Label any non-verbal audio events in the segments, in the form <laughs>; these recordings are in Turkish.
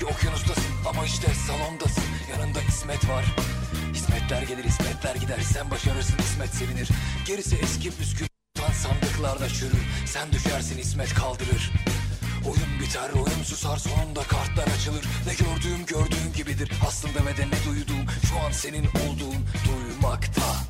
Sanki okyanustasın ama işte salondasın. Yanında İsmet var. Hizmetler gelir hizmetler gider. Sen başarırsın İsmet sevinir. Gerisi eski püskül sandıklarda çürür. Sen düşersin İsmet kaldırır. Oyun biter oyun susar sonunda kartlar açılır. Ne gördüğüm gördüğüm gibidir. Aslında ve de ne duyduğum şu an senin olduğun duymakta.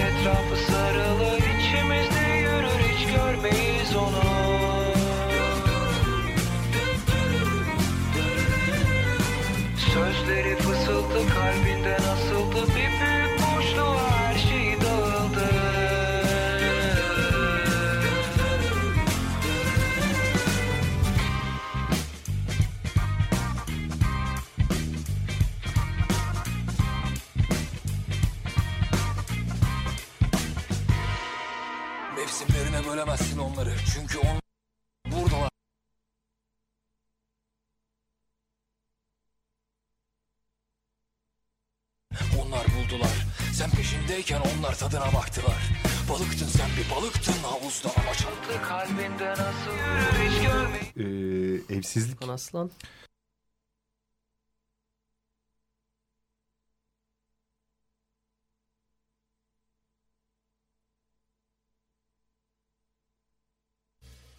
bölemezsin onları. Çünkü on buradalar. Onlar buldular. Sen peşindeyken onlar tadına baktılar. Balıktın sen bir balıktın havuzda ama çantı kalbinde nasıl yürür hiç görmeyin. Ee, evsizlik. Aslan.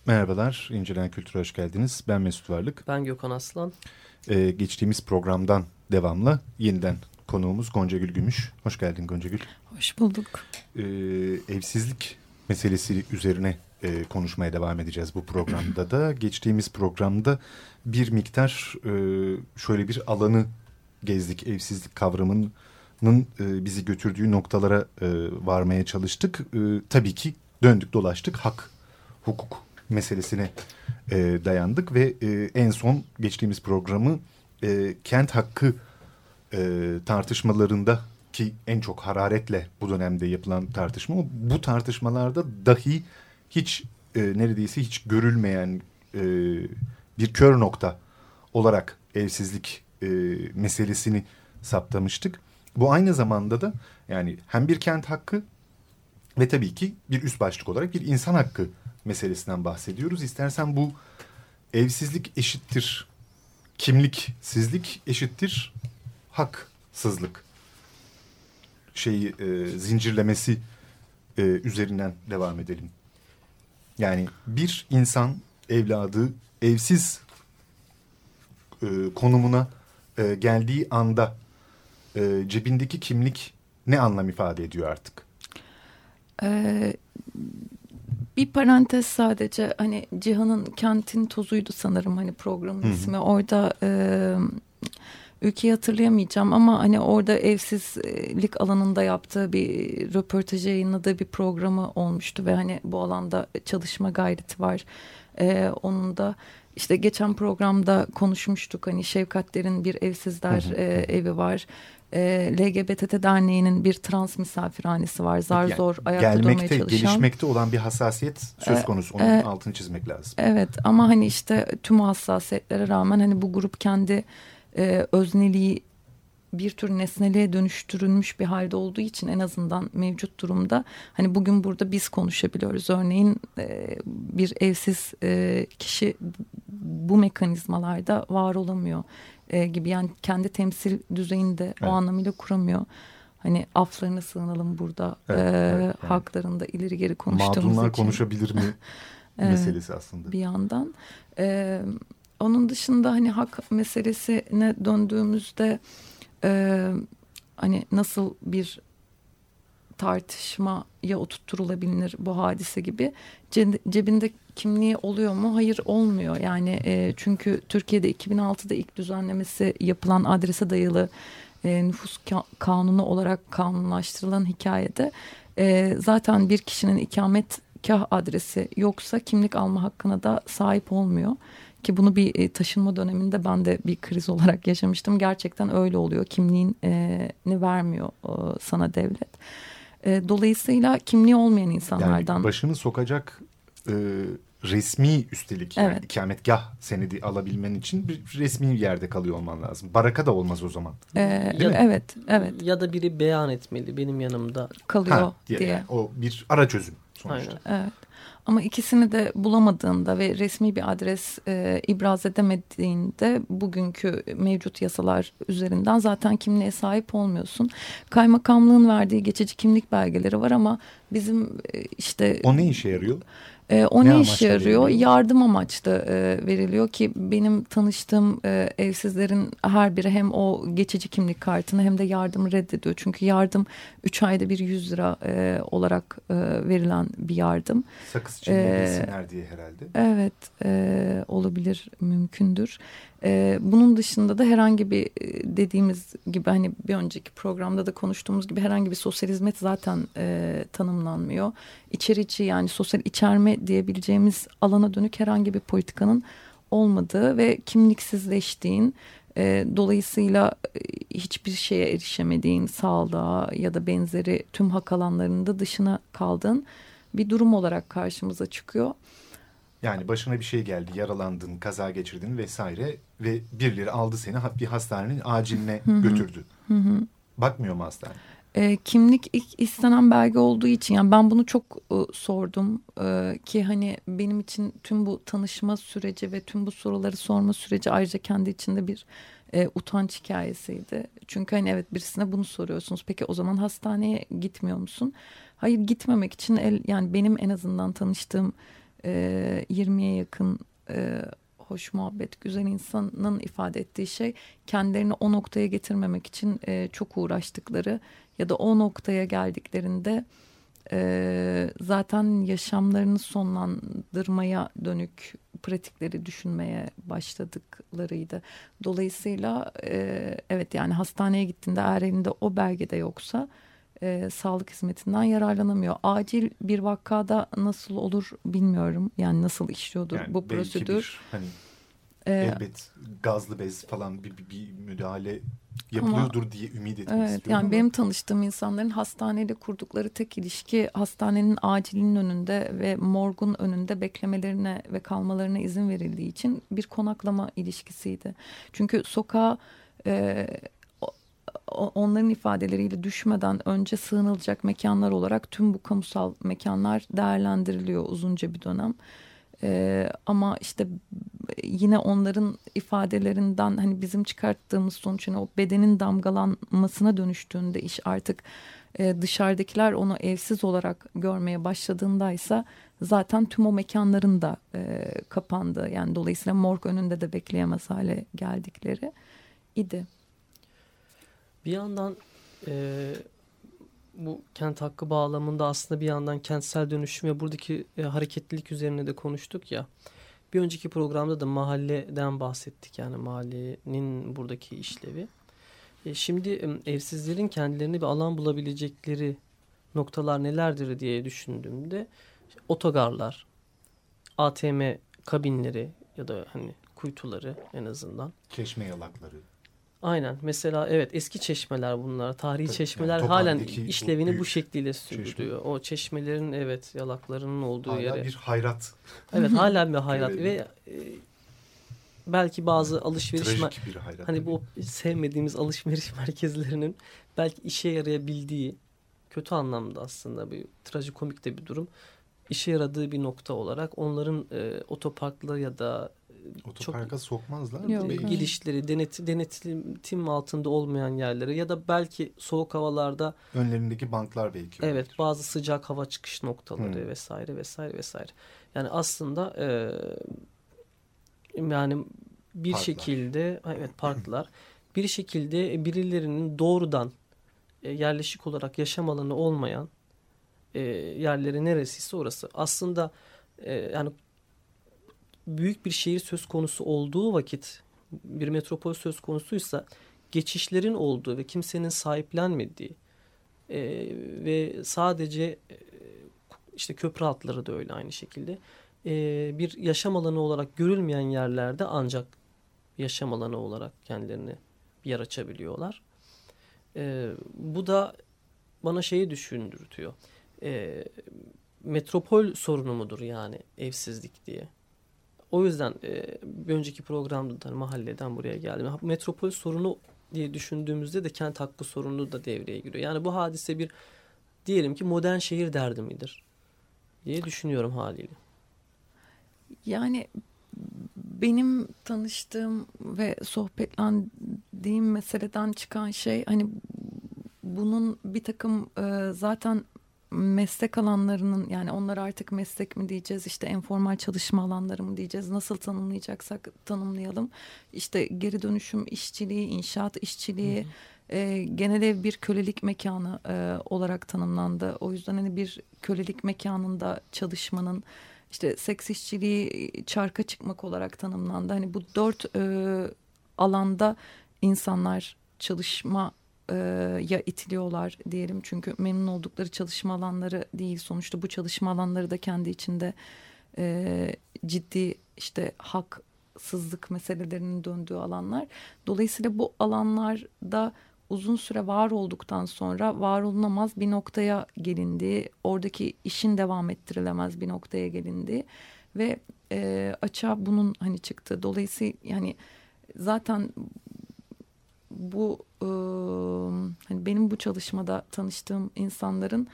Merhabalar, İncelen Kültür'e hoş geldiniz. Ben Mesut Varlık. Ben Gökhan Aslan. Ee, geçtiğimiz programdan devamlı yeniden konuğumuz Gonca Gül Gümüş. Hoş geldin Gonca Gül. Hoş bulduk. Ee, evsizlik meselesi üzerine e, konuşmaya devam edeceğiz bu programda da. <clears throat> Geçtiğimiz programda bir miktar e, şöyle bir alanı gezdik. Evsizlik kavramının e, bizi götürdüğü noktalara e, varmaya çalıştık. E, tabii ki döndük dolaştık hak, hukuk meselesine e, dayandık ve e, en son geçtiğimiz programı e, kent hakkı e, tartışmalarında ki en çok hararetle bu dönemde yapılan tartışma bu tartışmalarda dahi hiç e, neredeyse hiç görülmeyen e, bir kör nokta olarak evsizlik e, meselesini saptamıştık. Bu aynı zamanda da yani hem bir kent hakkı ve tabii ki bir üst başlık olarak bir insan hakkı meselesinden bahsediyoruz. İstersen bu evsizlik eşittir kimliksizlik eşittir haksızlık şeyi e, zincirlemesi e, üzerinden devam edelim. Yani bir insan evladı evsiz e, konumuna e, geldiği anda e, cebindeki kimlik ne anlam ifade ediyor artık? Ee, bir parantez sadece hani Cihan'ın kentin tozuydu sanırım hani programın Hı -hı. ismi. Orada e, ülkeyi hatırlayamayacağım ama hani orada evsizlik alanında yaptığı bir röportajı yayınladığı bir programı olmuştu ve hani bu alanda çalışma gayreti var. E, onun da işte geçen programda konuşmuştuk hani Şefkatler'in bir evsizler hı hı. E, evi var e, LGBTT Derneği'nin bir trans misafirhanesi var. Zar yani, zor ayakta gelmekte, durmaya çalışan. Gelişmekte olan bir hassasiyet söz e, konusu. Onun e, altını çizmek lazım. Evet ama hani işte tüm hassasiyetlere rağmen hani bu grup kendi e, özneliği bir tür nesneliğe dönüştürülmüş bir halde olduğu için en azından mevcut durumda hani bugün burada biz konuşabiliyoruz. Örneğin e, bir evsiz e, kişi bu mekanizmalarda var olamıyor e, gibi yani kendi temsil düzeyinde evet. o anlamıyla kuramıyor. Hani aflarına sığınalım burada evet, e, evet, yani. haklarında ileri geri konuştuğumuz Mağdurlar için. konuşabilir mi <laughs> meselesi aslında. Bir yandan. E, onun dışında hani hak meselesine döndüğümüzde e, hani nasıl bir tartışmaya oturtturulabilir bu hadise gibi cebinde kimliği oluyor mu? Hayır olmuyor. Yani e, çünkü Türkiye'de 2006'da ilk düzenlemesi yapılan adrese dayalı e, nüfus ka kanunu olarak kanunlaştırılan hikayede e, zaten bir kişinin ikametgah adresi yoksa kimlik alma hakkına da sahip olmuyor. Ki bunu bir e, taşınma döneminde ben de bir kriz olarak yaşamıştım. Gerçekten öyle oluyor. Kimliğini e, vermiyor e, sana devlet. Dolayısıyla kimliği olmayan insanlardan. Yani başını sokacak e, resmi üstelik yani evet. ikametgah senedi alabilmen için bir resmi yerde kalıyor olman lazım. Baraka da olmaz o zaman. Ee, ya, evet, evet. Ya da biri beyan etmeli benim yanımda kalıyor ha, diye. diye. Yani o bir ara çözüm sonuçta. Aynen. Evet. Ama ikisini de bulamadığında ve resmi bir adres e, ibraz edemediğinde bugünkü mevcut yasalar üzerinden zaten kimliğe sahip olmuyorsun. Kaymakamlığın verdiği geçici kimlik belgeleri var ama bizim e, işte... O ne işe yarıyor? E, o ne, ne işe yarıyor? Veriliyor? Yardım amaçlı e, veriliyor ki benim tanıştığım e, evsizlerin her biri hem o geçici kimlik kartını hem de yardımı reddediyor. Çünkü yardım 3 ayda bir 100 lira e, olarak e, verilen bir yardım. Sakız çiğneyebilsinler ee, diye herhalde. Evet e, olabilir mümkündür. E, bunun dışında da herhangi bir e, dediğimiz gibi hani bir önceki programda da konuştuğumuz gibi herhangi bir sosyal hizmet zaten e, tanımlanmıyor. İçerici yani sosyal içerme diyebileceğimiz alana dönük herhangi bir politikanın olmadığı ve kimliksizleştiğin e, dolayısıyla e, hiçbir şeye erişemediğin sağlığa ya da benzeri tüm hak alanlarında dışına kaldığın bir durum olarak karşımıza çıkıyor. Yani başına bir şey geldi, yaralandın, kaza geçirdin vesaire ve birileri aldı seni bir hastanenin aciline götürdü. Bakmıyor mu hastane? E, kimlik ilk istenen belge olduğu için yani ben bunu çok e, sordum e, ki hani benim için tüm bu tanışma süreci ve tüm bu soruları sorma süreci ayrıca kendi içinde bir e, utanç hikayesiydi. Çünkü hani evet birisine bunu soruyorsunuz. Peki o zaman hastaneye gitmiyor musun? Hayır gitmemek için el, yani benim en azından tanıştığım e, 20'ye yakın hoş muhabbet, güzel insanın ifade ettiği şey kendilerini o noktaya getirmemek için e, çok uğraştıkları ya da o noktaya geldiklerinde e, zaten yaşamlarını sonlandırmaya dönük pratikleri düşünmeye başladıklarıydı. Dolayısıyla e, evet yani hastaneye gittiğinde eğer elinde o belgede yoksa e, sağlık hizmetinden yararlanamıyor. Acil bir vakada nasıl olur bilmiyorum. Yani nasıl işliyordur yani bu prosedür. Bir, hani ee, elbet gazlı bez falan bir, bir, bir müdahale yapılıyordur ama, diye ümit etmek evet, istiyorum. Yani ama. benim tanıştığım insanların hastaneyle kurdukları tek ilişki hastanenin acilinin önünde ve morgun önünde beklemelerine ve kalmalarına izin verildiği için bir konaklama ilişkisiydi. Çünkü sokağa e, onların ifadeleriyle düşmeden önce sığınılacak mekanlar olarak tüm bu kamusal mekanlar değerlendiriliyor uzunca bir dönem. Ee, ama işte yine onların ifadelerinden hani bizim çıkarttığımız sonuç hani o bedenin damgalanmasına dönüştüğünde iş artık e, dışarıdakiler onu evsiz olarak görmeye başladığındaysa zaten tüm o mekanların da e, kapandı. Yani dolayısıyla morg önünde de bekleyemez hale geldikleri idi. Bir yandan e, bu kent hakkı bağlamında aslında bir yandan kentsel dönüşüm ve buradaki e, hareketlilik üzerine de konuştuk ya. Bir önceki programda da mahalleden bahsettik yani mahallenin buradaki işlevi. E, şimdi evsizlerin kendilerine bir alan bulabilecekleri noktalar nelerdir diye düşündüğümde otogarlar, ATM kabinleri ya da hani kuytuları en azından. Çeşme yalakları. Aynen. Mesela evet eski çeşmeler bunlar. Tarihi Tabii, çeşmeler yani halen işlevini bu, şekliyle sürdürüyor. Çeşme. O çeşmelerin evet yalaklarının olduğu hala yere. Hala bir hayrat. Evet hala bir <laughs> hayrat ve e, belki bazı alışveriş Trajik bir hayrat. hani bu sevmediğimiz alışveriş <laughs> merkezlerinin belki işe yarayabildiği kötü anlamda aslında bir trajikomik de bir durum işe yaradığı bir nokta olarak onların e, otoparkları ya da Otoparka sokmazlar. Yok, evet. girişleri denet, denetim altında olmayan yerlere ya da belki soğuk havalarda Önlerindeki banklar belki. evet olabilir. bazı sıcak hava çıkış noktaları Hmm. vesaire vesaire vesaire. Yani aslında e, yani bir Parklar. şekilde evet <laughs> parklar bir şekilde birilerinin doğrudan e, yerleşik olarak yaşam alanı olmayan e, yerleri neresiyse orası. Aslında e, yani büyük bir şehir söz konusu olduğu vakit bir metropol söz konusuysa geçişlerin olduğu ve kimsenin sahiplenmediği e, ve sadece e, işte köprü hatları da öyle aynı şekilde e, bir yaşam alanı olarak görülmeyen yerlerde ancak yaşam alanı olarak kendilerini bir yer açabiliyorlar. E, bu da bana şeyi düşündürtüyor. E, metropol sorunu mudur yani evsizlik diye. O yüzden e, bir önceki programda da hani mahalleden buraya geldim. Metropol sorunu diye düşündüğümüzde de kent hakkı sorunu da devreye giriyor. Yani bu hadise bir diyelim ki modern şehir derdi midir diye düşünüyorum haliyle. Yani benim tanıştığım ve sohbetlendiğim meseleden çıkan şey hani bunun bir takım e, zaten meslek alanlarının yani onlar artık meslek mi diyeceğiz işte informal çalışma alanları mı diyeceğiz nasıl tanımlayacaksak tanımlayalım. İşte geri dönüşüm işçiliği inşaat işçiliği e, genel ev bir kölelik mekanı e, olarak tanımlandı. O yüzden hani bir kölelik mekanında çalışmanın işte seks işçiliği çarka çıkmak olarak tanımlandı. Hani bu dört e, alanda insanlar çalışma e, ya itiliyorlar diyelim. Çünkü memnun oldukları çalışma alanları değil. Sonuçta bu çalışma alanları da kendi içinde e, ciddi işte haksızlık meselelerinin döndüğü alanlar. Dolayısıyla bu alanlarda uzun süre var olduktan sonra var olunamaz bir noktaya gelindiği oradaki işin devam ettirilemez bir noktaya gelindiği ve e, açığa bunun hani çıktı. Dolayısıyla yani zaten bu e, hani benim bu çalışmada tanıştığım insanların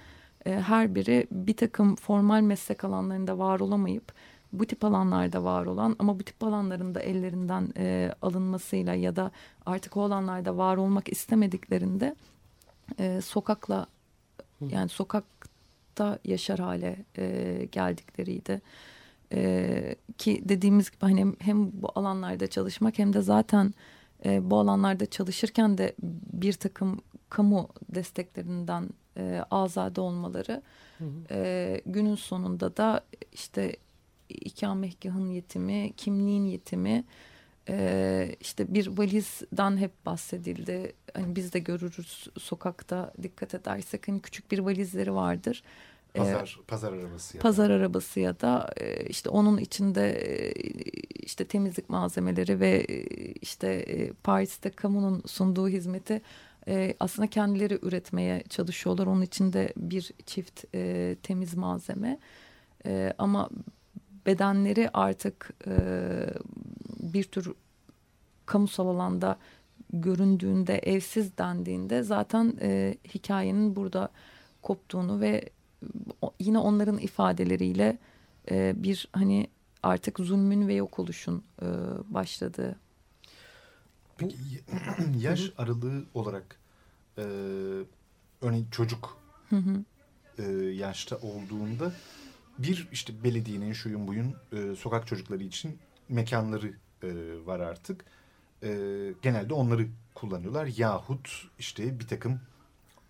e, her biri bir takım formal meslek alanlarında var olamayıp bu tip alanlarda var olan ama bu tip alanların da ellerinden e, alınmasıyla ya da artık o alanlarda var olmak istemediklerinde e, sokakla yani sokakta yaşar hale e, geldikleriydi. E, ki dediğimiz gibi hani hem bu alanlarda çalışmak hem de zaten e, bu alanlarda çalışırken de bir takım kamu desteklerinden e, azade olmaları e, günün sonunda da işte ikametgahın yetimi, kimliğin yetimi, e, işte bir valizden hep bahsedildi. Hani biz de görürüz sokakta dikkat edersek hani küçük bir valizleri vardır. Pazar, pazar arabası. ya da. pazar arabası ya da e, işte onun içinde e, işte temizlik malzemeleri ve e, işte Paris'te kamunun sunduğu hizmeti aslında kendileri üretmeye çalışıyorlar. Onun içinde bir çift temiz malzeme ama bedenleri artık bir tür kamusal alanda göründüğünde evsiz dendiğinde zaten hikayenin burada koptuğunu ve yine onların ifadeleriyle e, bir hani artık zulmün ve yok oluşun e, başladığı. Peki <clears throat> yaş aralığı olarak e, örneğin çocuk Hı hı. e, yaşta olduğunda bir işte belediyenin şuyun buyun e, sokak çocukları için mekanları e, var artık. E, genelde onları kullanıyorlar. Yahut işte bir takım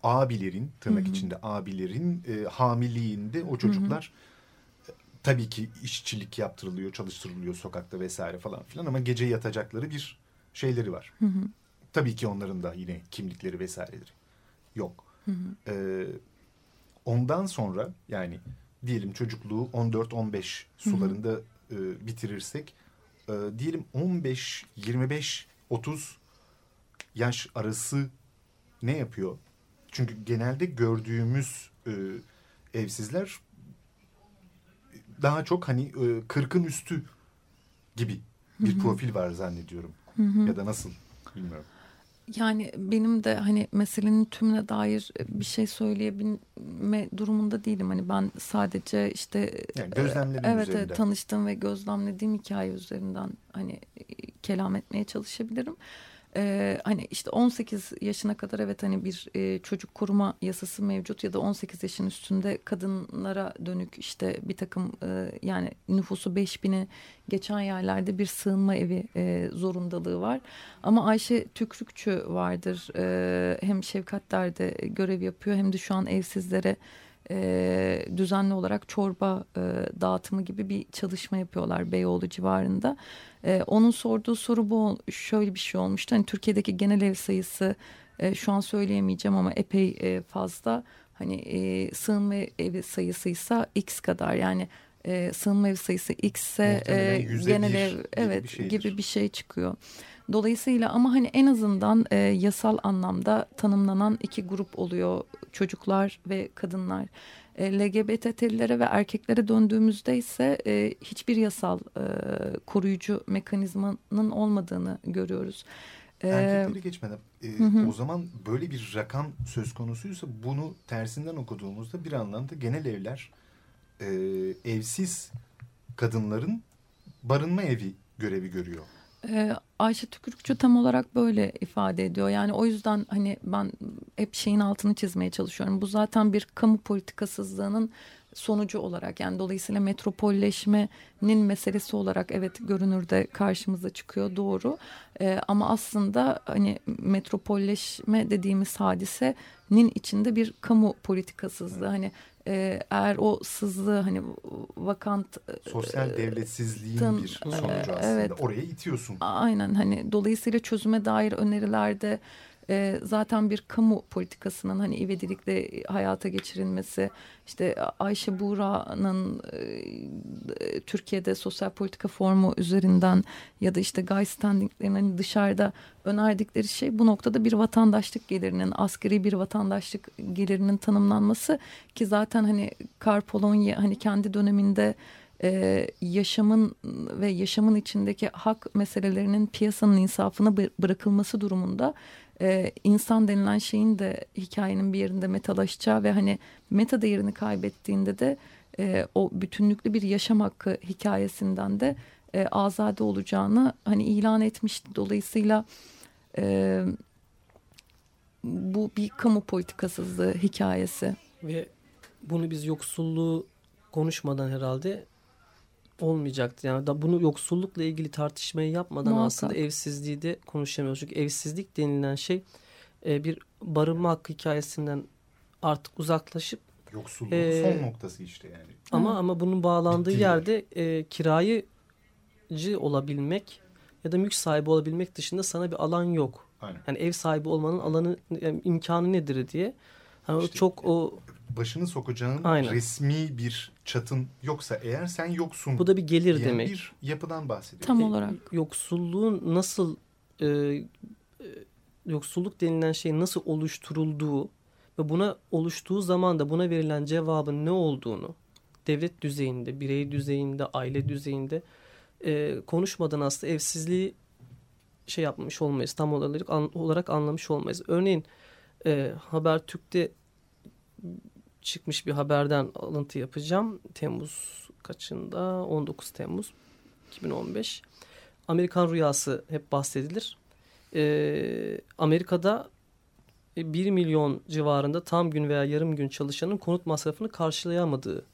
abilerin tırnak Hı hı. içinde abilerin e, hamiliğinde o çocuklar e, tabii ki işçilik yaptırılıyor, çalıştırılıyor sokakta vesaire falan filan ama gece yatacakları bir şeyleri var. Hı hı. Tabii ki onların da yine kimlikleri vesaireleri yok. Hı hı. Ee, ondan sonra yani diyelim çocukluğu 14-15 sularında e, bitirirsek e, diyelim 15, 25, 30 yaş arası ne yapıyor? Çünkü genelde gördüğümüz e, evsizler daha çok hani e, 40'ın üstü gibi bir Hı hı. profil var zannediyorum. Hı hı. Ya da nasıl bilmiyorum. Yani benim de hani meselenin tümüne dair bir şey söyleyebilme durumunda değilim. Hani ben sadece işte Yani gözlemlediğin evet, üzerinden. evet tanıştığım ve gözlemlediğim hikaye üzerinden hani e, kelam etmeye çalışabilirim. Ee, hani işte 18 yaşına kadar evet hani bir e, çocuk koruma yasası mevcut ya da 18 yaşın üstünde kadınlara dönük işte bir takım e, yani nüfusu 5000'i geçen yerlerde bir sığınma evi e, zorundalığı var. Ama Ayşe Tükrükçü vardır e, hem Şevkatler'de görev yapıyor hem de şu an evsizlere e, düzenli olarak çorba e, dağıtımı gibi bir çalışma yapıyorlar Beyoğlu civarında. E, onun sorduğu soru bu şöyle bir şey olmuştu. Hani Türkiye'deki genel ev sayısı e, şu an söyleyemeyeceğim ama epey e, fazla. Hani e, sığınma evi sayısıysa x kadar yani e, sığınma evi sayısı x ise e, genel ev evet gibi bir şey çıkıyor. Dolayısıyla ama hani en azından e, yasal anlamda tanımlanan iki grup oluyor çocuklar ve kadınlar. E, LGBT'lilere ve erkeklere döndüğümüzde ise e, hiçbir yasal e, koruyucu mekanizmanın olmadığını görüyoruz. E, Erkekleri geçmeden e, hı hı. o zaman böyle bir rakam söz konusuysa bunu tersinden okuduğumuzda bir anlamda genel evler e, evsiz kadınların barınma evi görevi görüyor. Ee, Ayşe Tükürükçü tam olarak böyle ifade ediyor. Yani o yüzden hani ben hep şeyin altını çizmeye çalışıyorum. Bu zaten bir kamu politikasızlığının sonucu olarak yani dolayısıyla metropolleşmenin meselesi olarak evet görünürde karşımıza çıkıyor doğru. Ee, ama aslında hani metropolleşme dediğimiz hadisenin içinde bir kamu politikasızlığı. Hani e, eğer o sızlığı hani vakant Sosyal devletsizliğin tın- bir sonucu e, aslında. evet. Oraya itiyorsun. Aynen hani dolayısıyla çözüme dair önerilerde e, zaten bir kamu politikasının hani ivedilikle hayata geçirilmesi işte Ayşe Buğra'nın e, Türkiye'de sosyal politika formu üzerinden ya da işte Guy Standing'lerin hani dışarıda önerdikleri şey bu noktada bir vatandaşlık gelirinin askeri bir vatandaşlık gelirinin tanımlanması ki zaten hani Kar Polonya hani kendi döneminde e, yaşamın ve yaşamın içindeki hak meselelerinin piyasanın insafına bı- bırakılması durumunda e, insan denilen şeyin de hikayenin bir yerinde metalaşacağı ve hani meta değerini kaybettiğinde de e, o bütünlüklü bir yaşam hakkı hikayesinden de e, azade olacağını hani ilan etmişti. Dolayısıyla e, bu bir kamu politikasızlığı hikayesi. Ve bunu biz yoksulluğu konuşmadan herhalde olmayacaktı. Yani da bunu yoksullukla ilgili tartışmayı yapmadan Muhakkak. aslında evsizliği de konuşamıyoruz. Çünkü evsizlik denilen şey e, bir barınma hakkı hikayesinden artık uzaklaşıp Yoksulluğun Ee, son noktası işte yani. ama ama bunun bağlandığı Bitti. yerde e, kirayıcı olabilmek ya da mülk sahibi olabilmek dışında sana bir alan yok. Aynen. Yani ev sahibi olmanın alanı yani imkanı nedir diye. O İşte- çok o Başını sokacağın Aynen. resmi bir çatın yoksa eğer sen yoksun bu da bir gelir demek. bir yapıdan bahsediyor. Tam E, olarak. Yoksulluğun nasıl e, e, yoksulluk denilen şeyin nasıl oluşturulduğu ve buna oluştuğu zaman da buna verilen cevabın ne olduğunu devlet düzeyinde, birey düzeyinde, aile düzeyinde e, konuşmadan aslında evsizliği şey yapmış olmayız. Tam olarak, an- olarak anlamış olmayız. Örneğin e, Habertürk'te çıkmış bir haberden alıntı yapacağım. Temmuz kaçında? 19 Temmuz 2015. Amerikan rüyası hep bahsedilir. Ee, Amerika'da 1 milyon civarında tam gün veya yarım gün çalışanın konut masrafını karşılayamadığı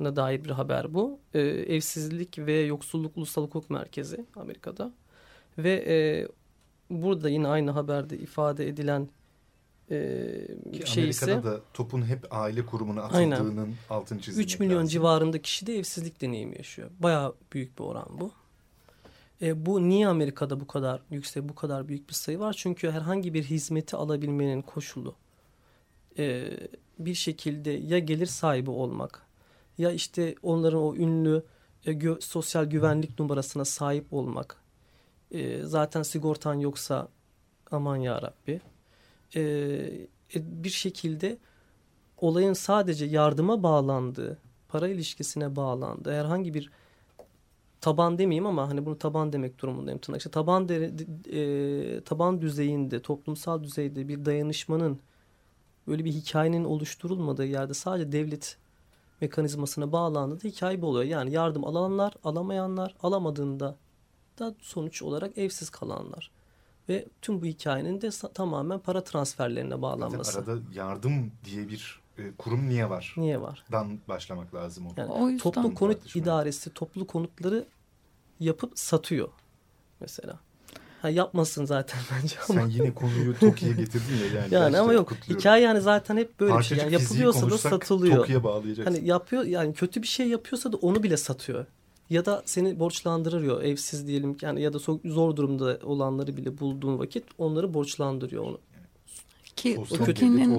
dair bir haber bu. Ee, Evsizlik ve Yoksulluk Ulusal Hukuk Merkezi Amerika'da. Ve e, burada yine aynı haberde ifade edilen e, şey Amerika'da ise da topun hep aile kurumuna Aynen. atıldığının altını çizilmek 3 milyon lazım. civarında kişi de evsizlik deneyimi yaşıyor. Bayağı büyük bir oran bu. E, bu niye Amerika'da bu kadar yüksek, bu kadar büyük bir sayı var? Çünkü herhangi bir hizmeti alabilmenin koşulu e, bir şekilde ya gelir sahibi olmak ya işte onların o ünlü e, gö- sosyal güvenlik numarasına sahip olmak. E, zaten sigortan yoksa aman ya Rabbi. E, e, bir şekilde olayın sadece yardıma bağlandığı, para ilişkisine bağlandığı, herhangi bir taban demeyeyim ama hani bunu taban demek durumundayım tırnak. İşte taban de, e, taban düzeyinde, toplumsal düzeyde bir dayanışmanın böyle bir hikayenin oluşturulmadığı yerde sadece devlet mekanizmasına bağlandığında hikaye bu oluyor. Yani yardım alanlar, alamayanlar, alamadığında da sonuç olarak evsiz kalanlar. Ve tüm bu hikayenin de tamamen para transferlerine bağlanması. Zaten arada yardım diye bir e, kurum niye var? Niye var? Dan başlamak lazım o. Yani o yüzden toplu konut idaresi toplu konutları yapıp satıyor mesela. Ha, yapmasın zaten <laughs> bence ama. Sen yine konuyu Toki'ye getirdin ya yani. <laughs> yani ama yok hikaye yani zaten hep böyle Parçacık bir şey. Yani yapılıyorsa da satılıyor. Toki'ye bağlayacaksın. Hani yapıyor yani kötü bir şey yapıyorsa da onu bile satıyor. Ya da seni borçlandırıyor evsiz diyelim yani ya da zor durumda olanları bile bulduğun vakit onları borçlandırıyor onu. Ki Toki'nin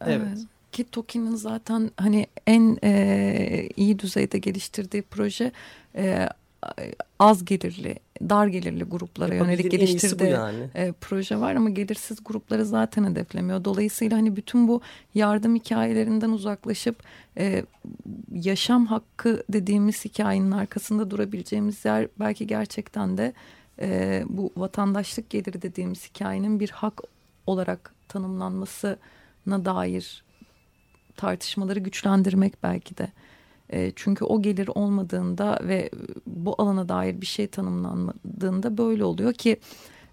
evet. evet. Ki Toki'nin zaten hani en e, iyi düzeyde geliştirdiği proje e, az gelirli, dar gelirli gruplara yönelik geliştirdiği yani. e, proje var ama gelirsiz grupları zaten hedeflemiyor. Dolayısıyla hani bütün bu yardım hikayelerinden uzaklaşıp e, yaşam hakkı dediğimiz hikayenin arkasında durabileceğimiz yer belki gerçekten de e, bu vatandaşlık geliri dediğimiz hikayenin bir hak olarak tanımlanmasına dair tartışmaları güçlendirmek belki de. E, çünkü o gelir olmadığında ve bu alana dair bir şey tanımlanmadığında böyle oluyor ki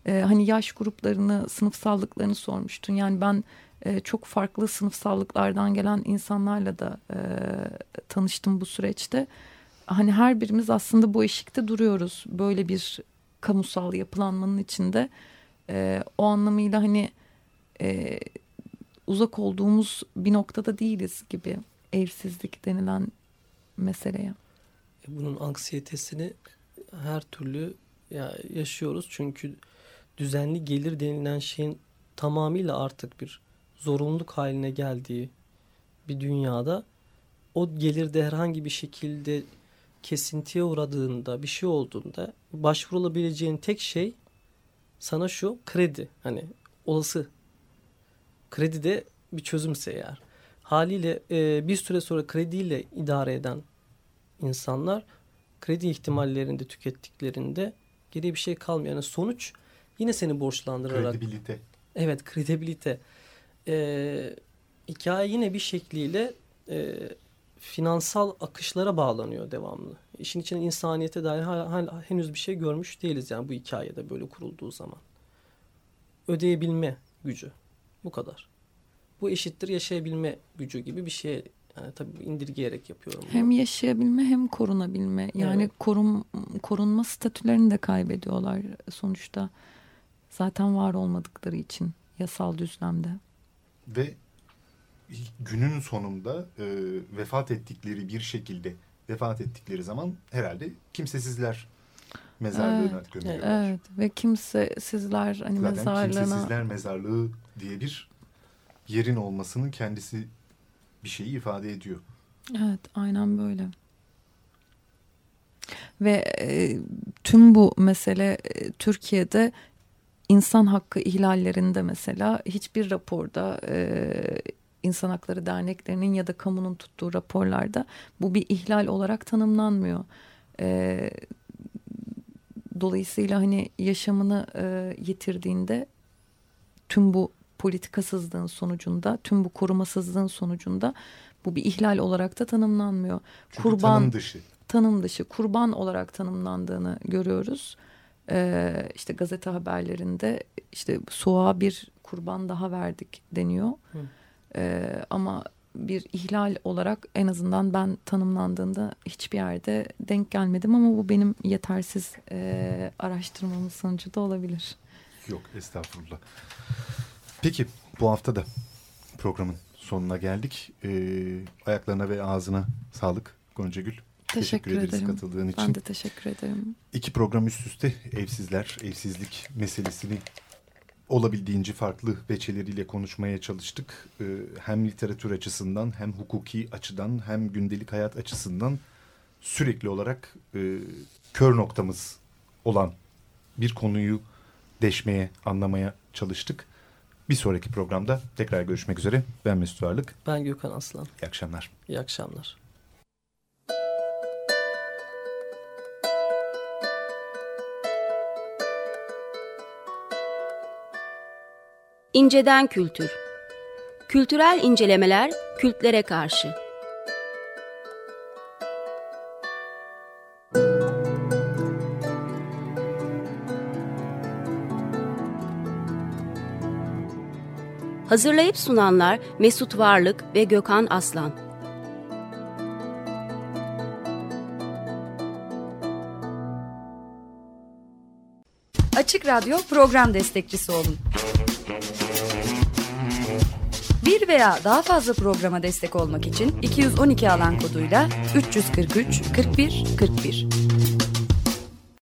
e, hani yaş gruplarını, sınıfsallıklarını sormuştun. Yani ben e, çok farklı sınıfsallıklardan gelen insanlarla da e, tanıştım bu süreçte. Hani her birimiz aslında bu eşikte duruyoruz. Böyle bir kamusal yapılanmanın içinde. E, o anlamıyla hani e, uzak olduğumuz bir noktada değiliz gibi evsizlik denilen meseleye. E, bunun anksiyetesini her türlü ya yaşıyoruz. Çünkü düzenli gelir denilen şeyin tamamıyla artık bir zorunluluk haline geldiği bir dünyada o gelirde herhangi bir şekilde kesintiye uğradığında bir şey olduğunda başvurulabileceğin tek şey sana şu kredi. Hani olası. Kredi de bir çözümse eğer haliyle e, bir süre sonra krediyle idare eden insanlar kredi ihtimallerinde tükettiklerinde geriye bir şey kalmıyor. Yani sonuç yine seni borçlandırarak. Kredibilite. Evet kredibilite. Ee, hikaye yine bir şekliyle e, finansal akışlara bağlanıyor devamlı. İşin içine insaniyete dair hala, henüz bir şey görmüş değiliz yani bu hikayede böyle kurulduğu zaman. Ödeyebilme gücü. Bu kadar bu eşittir yaşayabilme gücü gibi bir şey yani tabii indirgeyerek yapıyorum. Bunu. Hem yaşayabilme hem korunabilme. Yani evet. korum, korunma statülerini de kaybediyorlar sonuçta. Zaten var olmadıkları için yasal düzlemde. Ve günün sonunda e, vefat ettikleri bir şekilde vefat ettikleri zaman herhalde kimsesizler mezarlığına evet, gömülüyorlar. Evet ve kimsesizler hani Zaten mezarlığına... kimsesizler mezarlığı diye bir yerin olmasının kendisi bir şeyi ifade ediyor. Evet aynen böyle. Ve e, tüm bu mesele e, Türkiye'de insan hakkı ihlallerinde mesela hiçbir raporda e, insan hakları derneklerinin ya da kamunun tuttuğu raporlarda bu bir ihlal olarak tanımlanmıyor. E, dolayısıyla hani yaşamını e, yitirdiğinde tüm bu politikasızlığın sonucunda, tüm bu korumasızlığın sonucunda bu bir ihlal olarak da tanımlanmıyor. Çünkü kurban tanım dışı. Tanım dışı, kurban olarak tanımlandığını görüyoruz. Ee, işte gazete haberlerinde işte soğuğa bir kurban daha verdik deniyor. Ee, ama bir ihlal olarak en azından ben tanımlandığında hiçbir yerde denk gelmedim ama bu benim yetersiz e, araştırmamın sonucu da olabilir. Yok estağfurullah. Peki bu hafta da programın sonuna geldik. Ee, ayaklarına ve ağzına sağlık Gonca Gül. Teşekkür, teşekkür ederiz katıldığın için. Ben de teşekkür ederim. İki program üst üste evsizler, evsizlik meselesini olabildiğince farklı veçeleriyle konuşmaya çalıştık. Ee, hem literatür açısından hem hukuki açıdan hem gündelik hayat açısından sürekli olarak e, kör noktamız olan bir konuyu deşmeye, anlamaya çalıştık. Bir sonraki programda tekrar görüşmek üzere. Ben Mesut Varlık. Ben Gökhan Aslan. İyi akşamlar. İyi akşamlar. İnceden Kültür Kültürel incelemeler kültlere karşı Hazırlayıp sunanlar Mesut Varlık ve Gökhan Aslan. Açık Radyo program destekçisi olun. Bir veya daha fazla programa destek olmak için 212 alan koduyla 343 41 41